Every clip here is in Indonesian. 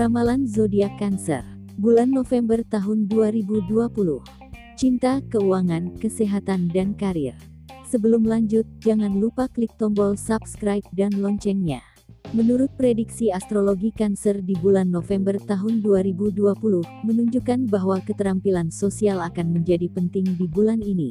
Ramalan zodiak Cancer, bulan November tahun 2020. Cinta, keuangan, kesehatan dan karir. Sebelum lanjut, jangan lupa klik tombol subscribe dan loncengnya. Menurut prediksi astrologi Cancer di bulan November tahun 2020, menunjukkan bahwa keterampilan sosial akan menjadi penting di bulan ini.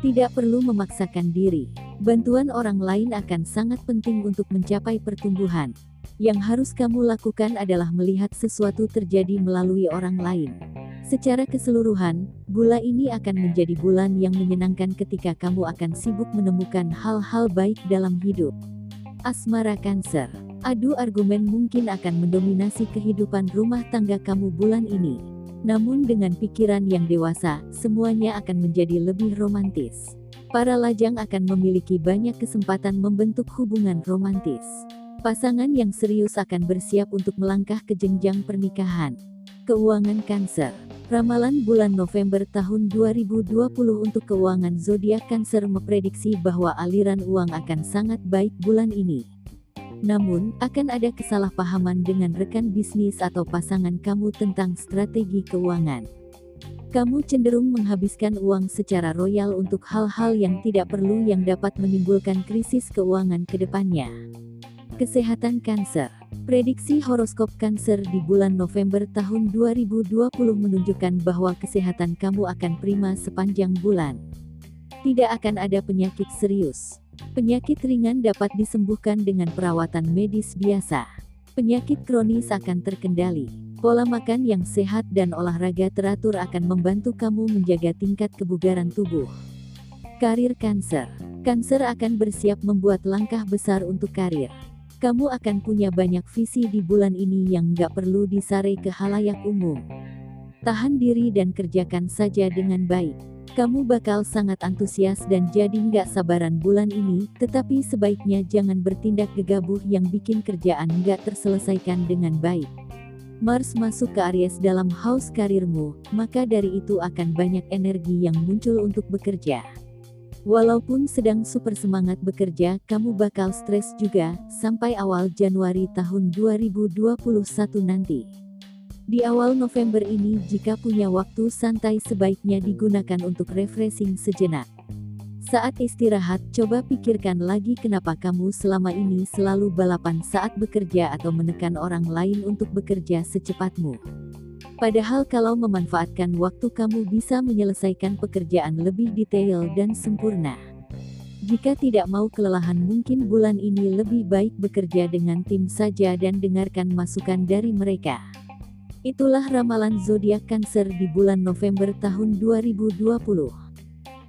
Tidak perlu memaksakan diri. Bantuan orang lain akan sangat penting untuk mencapai pertumbuhan. Yang harus kamu lakukan adalah melihat sesuatu terjadi melalui orang lain. Secara keseluruhan, bulan ini akan menjadi bulan yang menyenangkan ketika kamu akan sibuk menemukan hal-hal baik dalam hidup. Asmara Cancer. Adu argumen mungkin akan mendominasi kehidupan rumah tangga kamu bulan ini. Namun dengan pikiran yang dewasa, semuanya akan menjadi lebih romantis. Para lajang akan memiliki banyak kesempatan membentuk hubungan romantis. Pasangan yang serius akan bersiap untuk melangkah ke jenjang pernikahan. Keuangan Cancer. Ramalan bulan November tahun 2020 untuk keuangan zodiak Cancer memprediksi bahwa aliran uang akan sangat baik bulan ini. Namun, akan ada kesalahpahaman dengan rekan bisnis atau pasangan kamu tentang strategi keuangan. Kamu cenderung menghabiskan uang secara royal untuk hal-hal yang tidak perlu yang dapat menimbulkan krisis keuangan ke depannya. Kesehatan Cancer Prediksi horoskop Cancer di bulan November tahun 2020 menunjukkan bahwa kesehatan kamu akan prima sepanjang bulan. Tidak akan ada penyakit serius. Penyakit ringan dapat disembuhkan dengan perawatan medis biasa. Penyakit kronis akan terkendali. Pola makan yang sehat dan olahraga teratur akan membantu kamu menjaga tingkat kebugaran tubuh. Karir Cancer Cancer akan bersiap membuat langkah besar untuk karir. Kamu akan punya banyak visi di bulan ini yang nggak perlu disarai ke halayak umum. Tahan diri dan kerjakan saja dengan baik. Kamu bakal sangat antusias dan jadi nggak sabaran bulan ini, tetapi sebaiknya jangan bertindak gegabah yang bikin kerjaan nggak terselesaikan dengan baik. Mars masuk ke Aries dalam house karirmu, maka dari itu akan banyak energi yang muncul untuk bekerja. Walaupun sedang super semangat bekerja, kamu bakal stres juga, sampai awal Januari tahun 2021 nanti. Di awal November ini jika punya waktu santai sebaiknya digunakan untuk refreshing sejenak. Saat istirahat, coba pikirkan lagi kenapa kamu selama ini selalu balapan saat bekerja atau menekan orang lain untuk bekerja secepatmu. Padahal kalau memanfaatkan waktu kamu bisa menyelesaikan pekerjaan lebih detail dan sempurna. Jika tidak mau kelelahan mungkin bulan ini lebih baik bekerja dengan tim saja dan dengarkan masukan dari mereka. Itulah ramalan zodiak Cancer di bulan November tahun 2020.